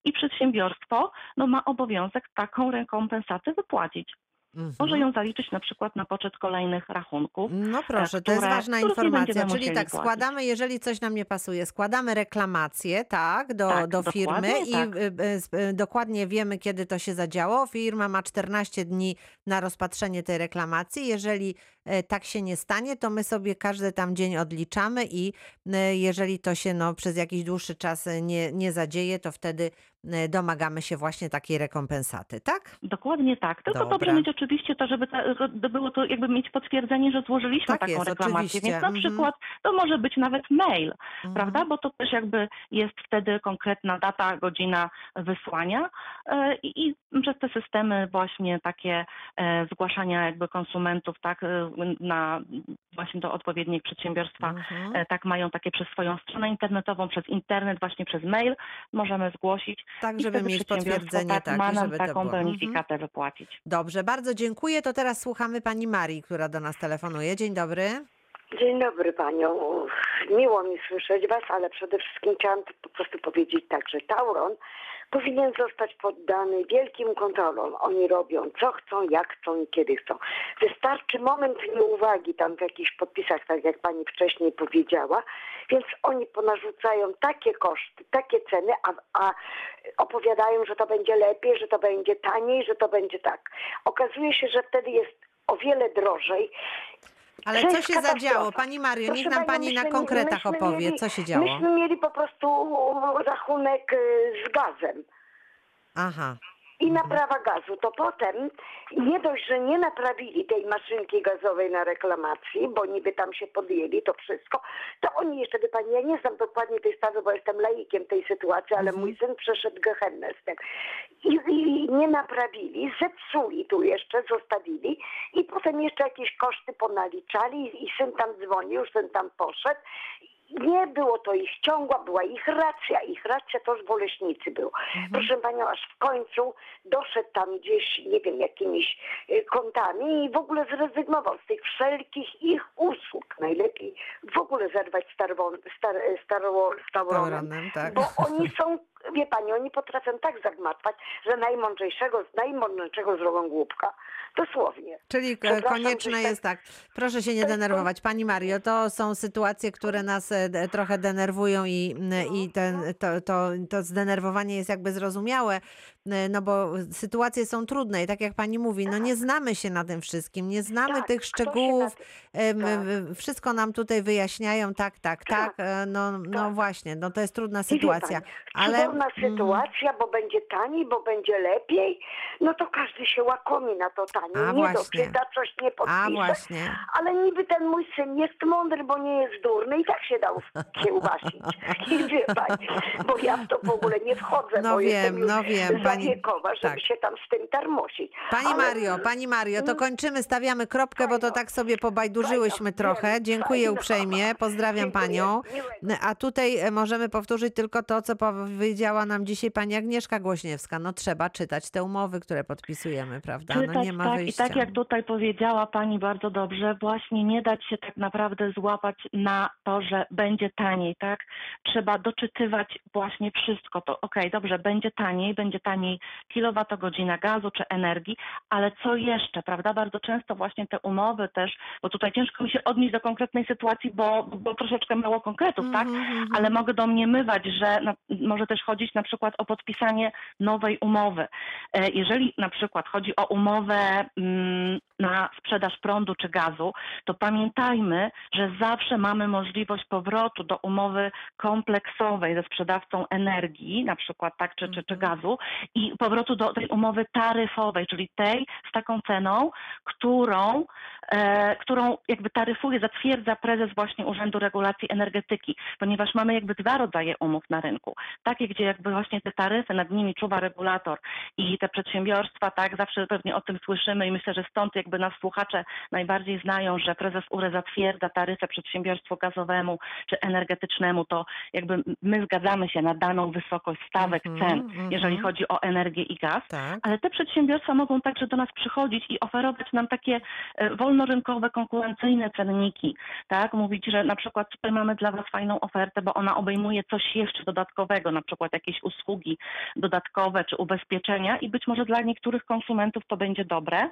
I przedsiębiorstwo no, ma obowiązek taką rekompensatę wypłacić. Mhm. Może ją zaliczyć na przykład na poczet kolejnych rachunków. No proszę, to jest które- ważna informacja. Czyli tak, płacić. składamy, jeżeli coś nam nie pasuje, składamy reklamację, tak, do, Tak, do firmy i tak. y, y, y, dokładnie wiemy, kiedy to się zadziało. Firma ma 14 dni na rozpatrzenie tej reklamacji. Jeżeli e, tak się nie stanie, to my sobie każdy tam dzień odliczamy i e, jeżeli to się no, przez jakiś dłuższy czas e, nie, nie zadzieje, to wtedy e, domagamy się właśnie takiej rekompensaty, tak? Dokładnie tak. Tylko Dobra. dobrze mieć oczywiście to, żeby ta, było to jakby mieć potwierdzenie, że złożyliśmy Tak taką jest, reklamację. oczywiście. Więc na Mhm. przykład to może być nawet mail, Mhm. prawda? Bo to też jakby jest wtedy konkretna data, godzina wysłania e, i, i przez te systemy właśnie takie e, zgłaszania jakby konsumentów tak na właśnie do odpowiednich przedsiębiorstwa Mhm. e, tak mają takie przez swoją stronę internetową, przez internet, właśnie przez mail możemy zgłosić. Tak, żeby mieć potwierdzenie, tak, tak, ma i nam żeby to taką było. Mhm. bonifikatę wypłacić. Dobrze, bardzo dziękuję. To teraz słuchamy pani Marii, która do nas telefonuje. Dzień dobry. Dzień dobry panią. Miło mi słyszeć was, ale przede wszystkim chciałam po prostu powiedzieć tak, że Tauron powinien zostać poddany wielkim kontrolom. Oni robią co chcą, jak chcą i kiedy chcą. Wystarczy moment nieuwagi tam w jakichś podpisach, tak jak pani wcześniej powiedziała, więc oni ponarzucają takie koszty, takie ceny, a, a opowiadają, że to będzie lepiej, że to będzie taniej, że to będzie tak. Okazuje się, że wtedy jest o wiele drożej. Ale Że co jest się katastrofa. zadziało? Pani Mario, Proszę niech nam pani na myśmy- konkretach myśmy opowie, mieli- co się działo. Myśmy mieli po prostu rachunek y, z gazem Aha. I naprawa gazu. To potem nie dość, że nie naprawili tej maszynki gazowej na reklamacji, bo niby tam się podjęli to wszystko, to oni jeszcze, wie pani, ja nie znam dokładnie tej sprawy, bo jestem laikiem tej sytuacji, ale mój syn przeszedł gehennę z tym. I, I nie naprawili, zepsuli tu jeszcze, zostawili i potem jeszcze jakieś koszty ponaliczali i syn tam dzwonił, syn tam poszedł. Nie było to ich ciągła, była ich racja. Ich racja to z Boleśnicy był. Proszę panią, aż w końcu doszedł tam gdzieś, nie wiem, jakimiś y, kontami i w ogóle zrezygnował z tych wszelkich ich usług. Najlepiej w ogóle zerwać z star, Tauronem. Tauronem, tak. Bo oni są, wie pani, oni potrafią tak zagmatwać, że najmądrzejszego, z najmądrzejszego zrobią głupka. Dosłownie. Czyli e, konieczne coś tak- jest tak. Proszę się nie jest denerwować. Pani Mario, to są sytuacje, które nas e, trochę denerwują i, m, No, i ten, to, to, to zdenerwowanie jest jakby zrozumiałe. E, no bo sytuacje są trudne i tak jak pani mówi, no nie znamy się na tym wszystkim, nie znamy Tak, tych się szczegółów, em, tak. wszystko nam tutaj wyjaśniają, tak, tak, tak, Tak, e, no, no tak. właśnie, no to jest trudna sytuacja, ale... Cudowna Mhm. sytuacja, bo będzie taniej, bo będzie lepiej. No to każdy się łakomi na to taniej. A nie właśnie. doczyta, coś nie A podpisze. właśnie. Ale niby ten mój syn jest mądry, bo nie jest durny i tak się dał kiełbasić. [laughs] I wie pani, bo ja w to w ogóle nie wchodzę, No wiem, no wiem, pani- zawiekowa, żeby tak. się tam z tym tarmosić. Pani Ale- Mario, Pani Mario, to kończymy, stawiamy kropkę, bo to tak sobie pobajdurzyłyśmy Fajno, trochę. Dziękuję fajno. uprzejmie, pozdrawiam Panią. A tutaj e, możemy powtórzyć tylko to, co powiedziała nam dzisiaj Pani Agnieszka Głośniewska. No trzeba czytać te umowy, które podpisujemy, prawda? No nie ma tak, wyjścia. I tak jak tutaj powiedziała Pani bardzo dobrze, właśnie nie dać się tak naprawdę złapać na to, że będzie taniej, tak? Trzeba doczytywać właśnie wszystko. To okej, dobrze, będzie taniej, będzie taniej kilowatogodzina gazu czy energii, ale co jeszcze, prawda? Bardzo często właśnie te umowy też, bo tutaj ciężko mi się odnieść do konkretnej sytuacji, bo, bo troszeczkę mało konkretów, tak? Mhm, mhm. ale mogę domniemywać, że na, może też chodzić na przykład o podpisanie nowej umowy. E, Jeżeli na przykład chodzi o umowę mm, na sprzedaż prądu czy gazu, to pamiętajmy, że zawsze mamy możliwość powrotu do umowy kompleksowej ze sprzedawcą energii, na przykład tak, czy, czy, czy gazu i powrotu do tej umowy taryfowej, czyli tej z taką ceną, którą, którą jakby taryfuje, zatwierdza prezes właśnie Urzędu Regulacji Energetyki, ponieważ mamy jakby dwa rodzaje umów na rynku. Takie, gdzie jakby właśnie te taryfy, nad nimi czuwa regulator i te przedsiębiorstwa, tak, zawsze pewnie o tym słyszymy i myślę, że stąd jakby nas słuchacze najbardziej znają, że prezes URE zatwierdza taryfę przedsiębiorstwu gazowemu czy energetycznemu, to jakby my zgadzamy się na daną wysokość stawek Mhm, cen, mhm. jeżeli chodzi o energię i gaz. Tak. Ale te przedsiębiorstwa mogą także do nas przychodzić i oferować nam takie e, wolnorynkowe, konkurencyjne cenniki, tak? Mówić, że na przykład tutaj mamy dla Was fajną ofertę, bo ona obejmuje coś jeszcze dodatkowego, na przykład jakieś usługi dodatkowe czy ubezpieczenia i być może dla niektórych konsumentów to będzie dobre,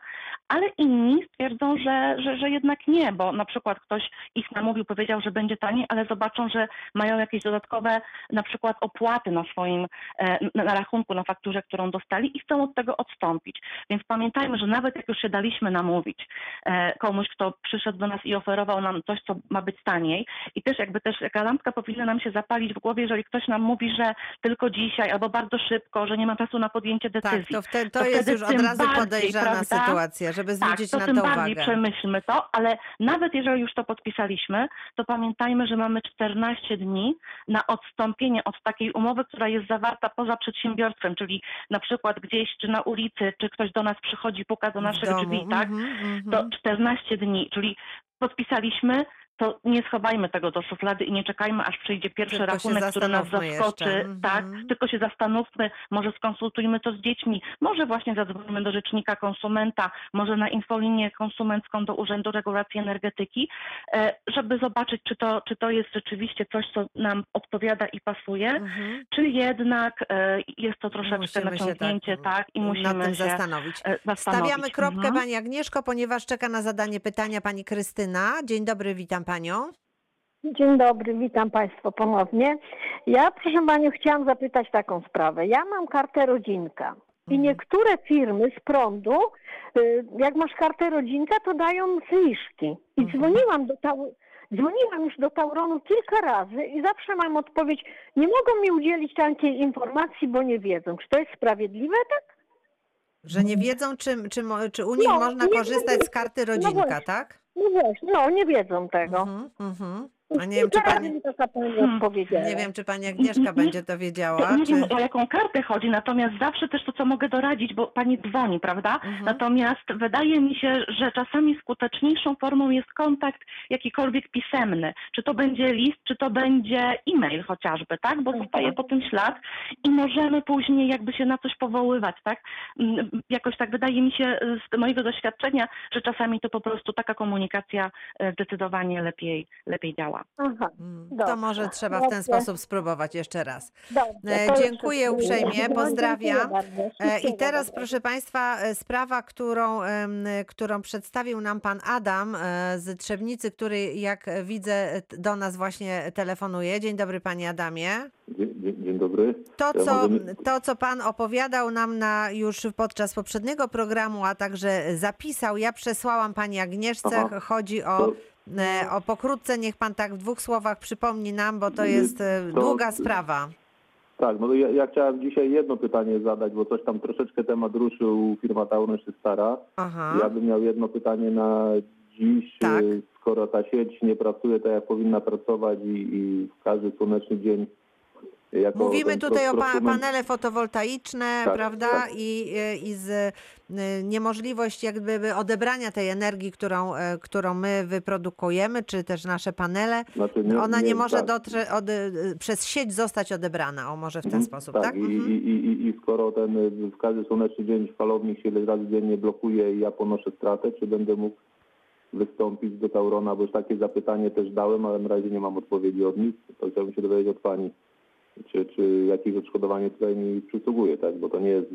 ale inni stwierdzą, że, że, że jednak nie, bo na przykład ktoś ich namówił, powiedział, że będzie taniej, ale zobaczą, że mają jakieś dodatkowe na przykład opłaty na swoim, e, na rachunku, na fakturze, którą dostali i chcą od tego odstąpić. Więc pamiętajmy, że nawet jak już się daliśmy namówić e, komuś, kto przyszedł do nas i oferował nam coś, co ma być taniej i też jakby też taka lampka powinna nam się zapalić w głowie, jeżeli ktoś nam mówi, że tylko dzisiaj albo bardzo szybko, że nie ma czasu na podjęcie Tak, decyzji. to, wte, to, to jest wtedy już od razu bardziej, podejrzana prawda? sytuacja, żeby zwrócić tak, na to tym to bardziej uwagę. przemyślmy to, ale nawet jeżeli już to podpisaliśmy, to pamiętajmy, że mamy 14 dni na odstąpienie od takiej umowy, która jest zawarta poza przedsiębiorstwem, czyli na przykład gdzieś czy na ulicy, czy ktoś do nas przychodzi, puka do naszych drzwi, tak? Mhm, To mhm. 14 dni, czyli podpisaliśmy, to nie schowajmy tego do szuflady i nie czekajmy, aż przyjdzie pierwszy Tylko rachunek, który nas zaskoczy. jeszcze. Tak, Mhm. tylko się zastanówmy, może skonsultujmy to z dziećmi, może właśnie zadzwonimy do rzecznika konsumenta, może na infolinię konsumencką do Urzędu Regulacji Energetyki, e, żeby zobaczyć, czy to, czy to jest rzeczywiście coś, co nam odpowiada i pasuje, Mhm. czy jednak e, jest to troszeczkę Musimy się naciągnięcie, tak, i musimy tym się zastanowić. e, zastanowić. Stawiamy kropkę Mhm. Pani Agnieszko, ponieważ czeka na zadanie pytania Pani Krystyna. Dzień dobry, witam Panią. Dzień dobry, witam Państwa ponownie. Ja, proszę Panią, chciałam zapytać taką sprawę. Ja mam kartę rodzinka i Mhm. niektóre firmy z prądu, y, jak masz kartę rodzinka, to dają zniżki. I Mhm. dzwoniłam do Tau- dzwoniłam już do Tauronu kilka razy i zawsze mam odpowiedź, nie mogą mi udzielić takiej informacji, bo nie wiedzą. Czy to jest sprawiedliwe, tak? Że nie wiedzą, czy, czy, czy u nich No, można korzystać z karty No rodzinka, właśnie. tak? No właśnie, no nie wiedzą tego. Mhm, mhm. A nie wiem, czy pani, mi taka pani Hmm. odpowiedziała. nie wiem, czy pani Agnieszka będzie to wiedziała, nie czy... wiem, o jaką kartę chodzi, natomiast zawsze też to, co mogę doradzić, bo pani dzwoni, prawda? Mhm. Natomiast wydaje mi się, że czasami skuteczniejszą formą jest kontakt jakikolwiek pisemny. Czy to będzie list, czy to będzie e-mail chociażby, tak? Bo zostaje po tym ślad i możemy później jakby się na coś powoływać, tak? Mm, Jakoś tak wydaje mi się z mojego doświadczenia, że czasami to po prostu taka komunikacja e, zdecydowanie lepiej, lepiej działa. Aha. Mm, To może trzeba w ten sposób spróbować jeszcze raz. Dobrze, E, dziękuję uprzejmie, No, pozdrawiam. E, I teraz, proszę Państwa, e, sprawa, którą, którą przedstawił nam pan Adam z Trzebnicy, który, jak widzę, do nas właśnie telefonuje. Dzień dobry, panie Adamie. Dzień, dzień, dobry. To co, to, co pan opowiadał nam na, już podczas poprzedniego programu, a także zapisał, ja przesłałam pani Agnieszce. Aha. Chodzi o, To- o pokrótce. Niech pan tak w dwóch słowach przypomni nam, bo to Nie, jest e, to- długa sprawa. Tak, no ja, ja chciałem dzisiaj jedno pytanie zadać, bo coś tam troszeczkę temat ruszył, firma Tauron się stara. Aha. Ja bym miał jedno pytanie na dziś. Tak. y, Skoro ta sieć nie pracuje tak, jak powinna pracować i, i w każdy słoneczny dzień Mówimy tutaj o pa panele fotowoltaiczne, Tak, prawda? tak. I, e, i z niemożliwość jakby odebrania tej energii, którą, e, którą my wyprodukujemy, czy też nasze panele, Znaczy nie- ona nie, nie- może tak. dotrze, od, y, przez sieć zostać odebrana, o może w ten Mhm, sposób, tak? I, Mhm. i, i, i- skoro ten y, w każdy słoneczny dzień falownik się ile razy dziennie blokuje i ja ponoszę stratę, czy będę mógł wystąpić do Taurona, bo już takie zapytanie też dałem, ale na razie nie mam odpowiedzi od nich. To chciałbym się dowiedzieć od Pani, czy, czy jakieś odszkodowanie tutaj mi przysługuje, tak? Bo to nie jest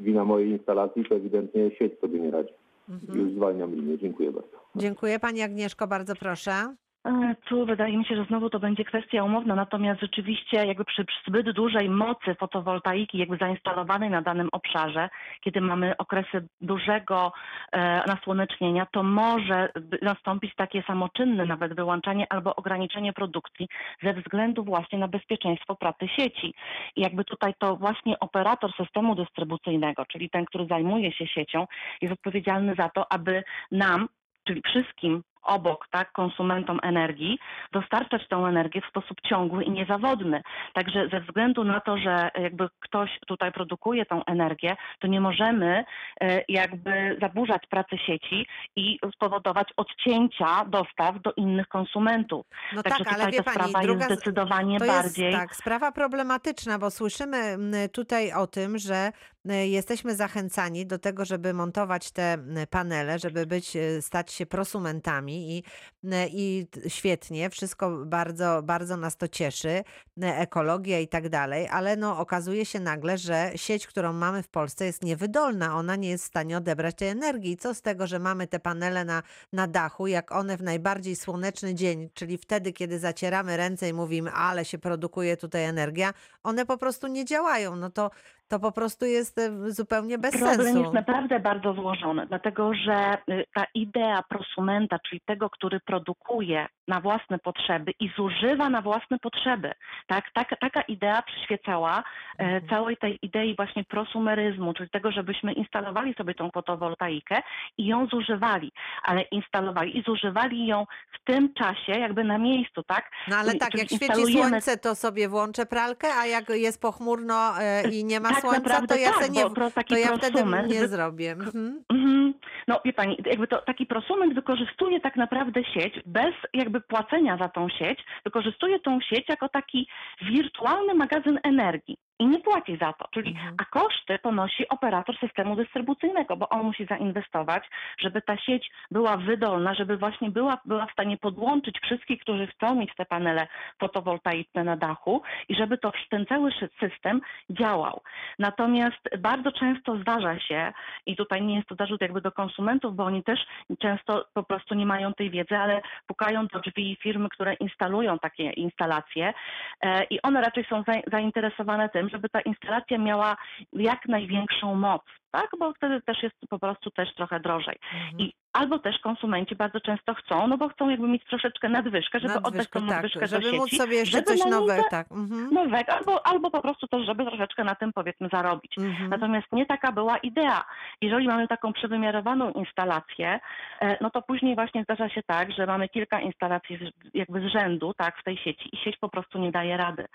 wina mojej instalacji, to ewidentnie sieć sobie nie radzi. Mhm. Już zwalniam linię. Dziękuję bardzo. Dziękuję Pani Agnieszko, bardzo proszę. E, Tu wydaje mi się, że znowu to będzie kwestia umowna, natomiast rzeczywiście jakby przy, przy zbyt dużej mocy fotowoltaiki jakby zainstalowanej na danym obszarze, kiedy mamy okresy dużego e, nasłonecznienia, to może nastąpić takie samoczynne nawet wyłączanie albo ograniczenie produkcji ze względu właśnie na bezpieczeństwo pracy sieci. I jakby tutaj to właśnie operator systemu dystrybucyjnego, czyli ten, który zajmuje się siecią, jest odpowiedzialny za to, aby nam, czyli wszystkim obok tak, konsumentom energii, dostarczać tą energię w sposób ciągły i niezawodny. Także ze względu na to, że jakby ktoś tutaj produkuje tą energię, to nie możemy e, jakby zaburzać pracy sieci i spowodować odcięcia dostaw do innych konsumentów. No Także tak, ale tutaj wie ta pani, sprawa druga jest zdecydowanie to bardziej... jest tak, sprawa problematyczna, bo słyszymy tutaj o tym, że jesteśmy zachęcani do tego, żeby montować te panele, żeby być, y, stać się prosumentami i, y, i t- świetnie, wszystko bardzo, bardzo nas to cieszy, ekologia i tak dalej, ale no okazuje się nagle, że sieć, którą mamy w Polsce jest niewydolna, ona nie jest w stanie odebrać tej energii. I co z tego, że mamy te panele na, na dachu, jak one w najbardziej słoneczny dzień, czyli wtedy, kiedy zacieramy ręce i mówimy, ale się produkuje tutaj energia, one po prostu nie działają. No to, to po prostu jest zupełnie bez Problem sensu. jest naprawdę bardzo złożony, dlatego że y, ta idea prosumenta, czyli tego, który produkuje na własne potrzeby i zużywa na własne potrzeby, tak, tak, taka idea przyświecała e, Mhm. całej tej idei właśnie prosumeryzmu, czyli tego, żebyśmy instalowali sobie tą fotowoltaikę i ją zużywali, ale instalowali i zużywali ją w tym czasie jakby na miejscu, tak? No ale tak, czyli jak świeci instalujemy- słońce, to sobie włączę pralkę, a jak jest pochmurno e, i nie ma Tak słońca, naprawdę to ja, tak, nie, to ja wtedy nie zrobię. Mhm. Mhm. No wie pani, jakby to taki prosument wykorzystuje tak naprawdę sieć bez jakby płacenia za tą sieć, wykorzystuje tą sieć jako taki wirtualny magazyn energii. I nie płaci za to, czyli Mhm. a koszty ponosi operator systemu dystrybucyjnego, bo on musi zainwestować, żeby ta sieć była wydolna, żeby właśnie była, była w stanie podłączyć wszystkich, którzy chcą mieć te panele fotowoltaiczne na dachu i żeby to ten cały system działał. Natomiast bardzo często zdarza się, i tutaj nie jest to zarzut jakby do konsumentów, bo oni też często po prostu nie mają tej wiedzy, ale pukają do drzwi firmy, które instalują takie instalacje e, i one raczej są za- zainteresowane tym, żeby ta instalacja miała jak największą moc. Tak, bo wtedy też jest po prostu też trochę drożej. Mhm. I albo też konsumenci bardzo często chcą, no bo chcą jakby mieć troszeczkę nadwyżkę, żeby oddać Nadwyżkę, tą tak, nadwyżkę do żeby móc sieci, sobie jeszcze żeby coś nowego, tak. Mhm. nowego, albo, albo po prostu też, żeby troszeczkę na tym powiedzmy zarobić. Mhm. Natomiast nie taka była idea. Jeżeli mamy taką przewymiarowaną instalację, e, no to później właśnie zdarza się tak, że mamy kilka instalacji jakby z rzędu tak, w tej sieci i sieć po prostu nie daje rady.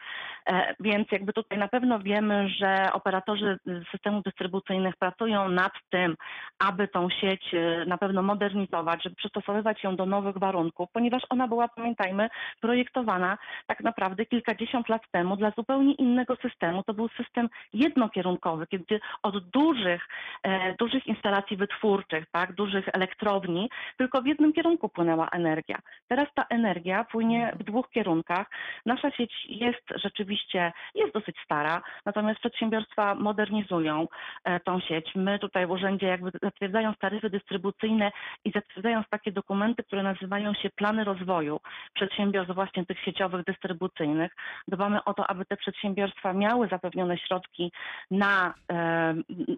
E, Więc jakby tutaj na pewno wiemy, że operatorzy systemów dystrybucyjnych pracują nad tym, aby tą sieć e, na pewno modernizować, żeby przystosowywać ją do nowych warunków, ponieważ ona była, pamiętajmy, projektowana tak naprawdę kilkadziesiąt lat temu dla zupełnie innego systemu. To był system jednokierunkowy, kiedy od dużych, e, dużych instalacji wytwórczych, tak, dużych elektrowni, tylko w jednym kierunku płynęła energia. Teraz ta energia płynie w dwóch kierunkach. Nasza sieć jest rzeczywiście, jest dosyć stara, natomiast przedsiębiorstwa modernizują e, tą sieć. My tutaj w urzędzie jakby zatwierdzając taryfy dystrybucyjne i zatwierdzając takie dokumenty, które nazywają się plany rozwoju przedsiębiorstw właśnie tych sieciowych dystrybucyjnych, dbamy o to, aby te przedsiębiorstwa miały zapewnione środki na, e,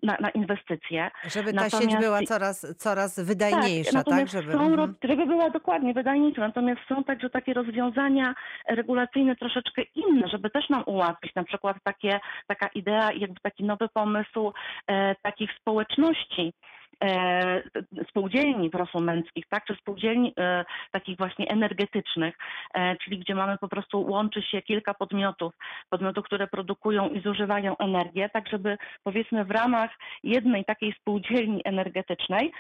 na, na inwestycje. Żeby ta sieć Natomiast- była coraz, coraz wydajniejsza, tak? natomiast Żeby, są, mhm. żeby była dokładnie wydajniejsza, natomiast są także takie rozwiązania regulacyjne troszeczkę inne, żeby też nam ułatwić, na przykład takie, taka idea, jakby taki nowy pomysł e, takich społeczności, e, spółdzielni prosumenckich, tak, czy spółdzielni e, takich właśnie energetycznych, e, czyli gdzie mamy po prostu, łączy się kilka podmiotów, podmiotów, które produkują i zużywają energię, tak żeby powiedzmy w ramach jednej takiej spółdzielni energetycznej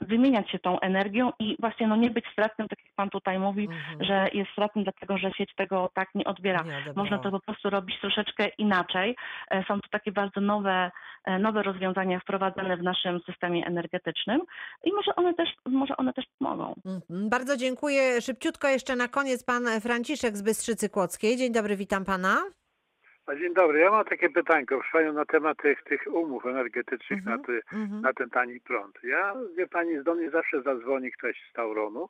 wymieniać się tą energią i właśnie no nie być stratnym, tak jak Pan tutaj mówi, Mhm. że jest stratnym dlatego, że sieć tego tak nie odbiera. Nie. Można to po prostu robić troszeczkę inaczej. Są to takie bardzo nowe, nowe rozwiązania wprowadzane w naszym systemie energetycznym i może one też, może one też pomogą. Mhm. Bardzo dziękuję. Szybciutko jeszcze na koniec pan Franciszek z Bystrzycy Kłodzkiej. Dzień dobry, witam pana. Dzień dobry, ja mam takie proszę panią na temat tych, tych umów energetycznych Mhm, na, ty, mhm. na ten tani prąd. Ja, wie pani, do mnie zawsze zadzwoni ktoś z Tauronu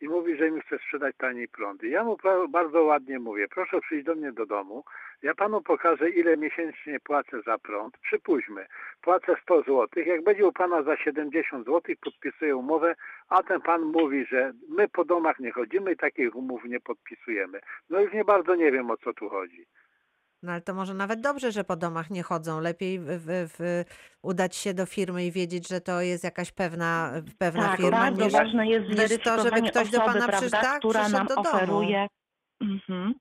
i mówi, że mi chce sprzedać tani prąd. I ja mu bardzo ładnie mówię, proszę przyjść do mnie do domu, ja panu pokażę, ile miesięcznie płacę za prąd. Przypuśćmy, płacę 100 zł. Jak będzie u pana za 70 zł, podpisuję umowę, a ten pan mówi, że my po domach nie chodzimy i takich umów nie podpisujemy. No już nie bardzo nie wiem, o co tu chodzi. No ale to może nawet dobrze, że po domach nie chodzą. Lepiej w, w, w, udać się do firmy i wiedzieć, że to jest jakaś pewna, pewna tak, firma, bardzo niż, ważne jest niż to, żeby ktoś do pana przyszedł, tak, która przyszedł nam do domu. oferuje. Mhm.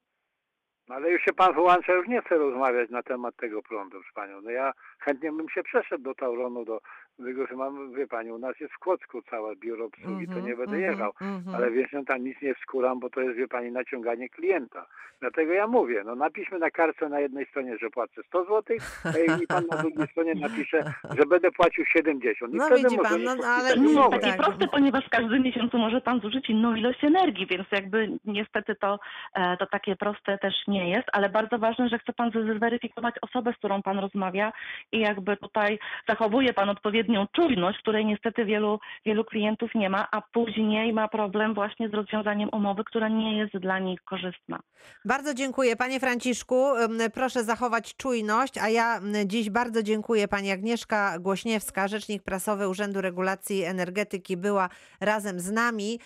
No ale już się pan wyłącza, już nie chcę rozmawiać na temat tego prądu z panią. No ja chętnie bym się przeszedł do Tauronu, do tego, że mam, wie pani, u nas jest w Kłodzku całe biuro obsługi, to Mhm, nie będę mhm, jechał. mhm. Ale wiesz, no tam nic nie wskuram, bo to jest, wie pani, naciąganie klienta. Dlatego ja mówię, no napiszmy na kartce na jednej stronie, że płacę 100 zł, a i pan na drugiej stronie napisze, że będę płacił 70. I No wtedy widzi pan, no, podpisać ale To nie jest takie tak. proste, ponieważ w każdym miesiącu może Pan zużyć inną ilość energii, więc jakby niestety to, e, to takie proste też nie jest, ale bardzo ważne, że chce Pan zweryfikować osobę, z którą Pan rozmawia i jakby tutaj zachowuje Pan odpowiednią czujność, której niestety wielu, wielu klientów nie ma, a później ma problem właśnie z rozwiązaniem umowy, która nie jest dla nich korzystna. Bardzo dziękuję. Panie Franciszku, proszę zachować czujność, a ja dziś bardzo dziękuję pani Agnieszka Głośniewska, rzecznik prasowy Urzędu Regulacji Energetyki była razem z nami.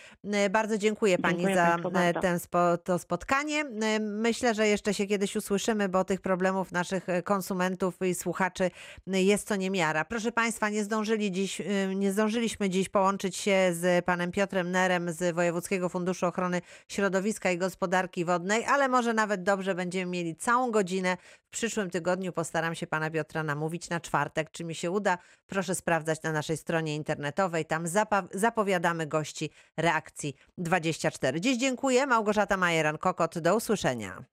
Y, Bardzo dziękuję pani Dziękuję za y, bardzo. ten to spotkanie. Y, Myślę, że jeszcze się kiedyś usłyszymy, bo tych problemów naszych y, konsumentów i słuchaczy jest co niemiara. Proszę państwa, nie zdążyli dziś, y, nie zdążyliśmy dziś połączyć się z panem Piotrem Nerem z Wojewódzkiego Funduszu Ochrony Środowiska i Gospodarki Wodnej, ale może nawet dobrze będziemy mieli całą godzinę. W przyszłym tygodniu postaram się pana Piotra namówić na czwartek. Czy mi się uda? Proszę sprawdzać na naszej stronie internetowej. Tam zapowiadamy gości reakcji 24. Dziś dziękuję. Małgorzata Majeran-Kokot. Do usłyszenia.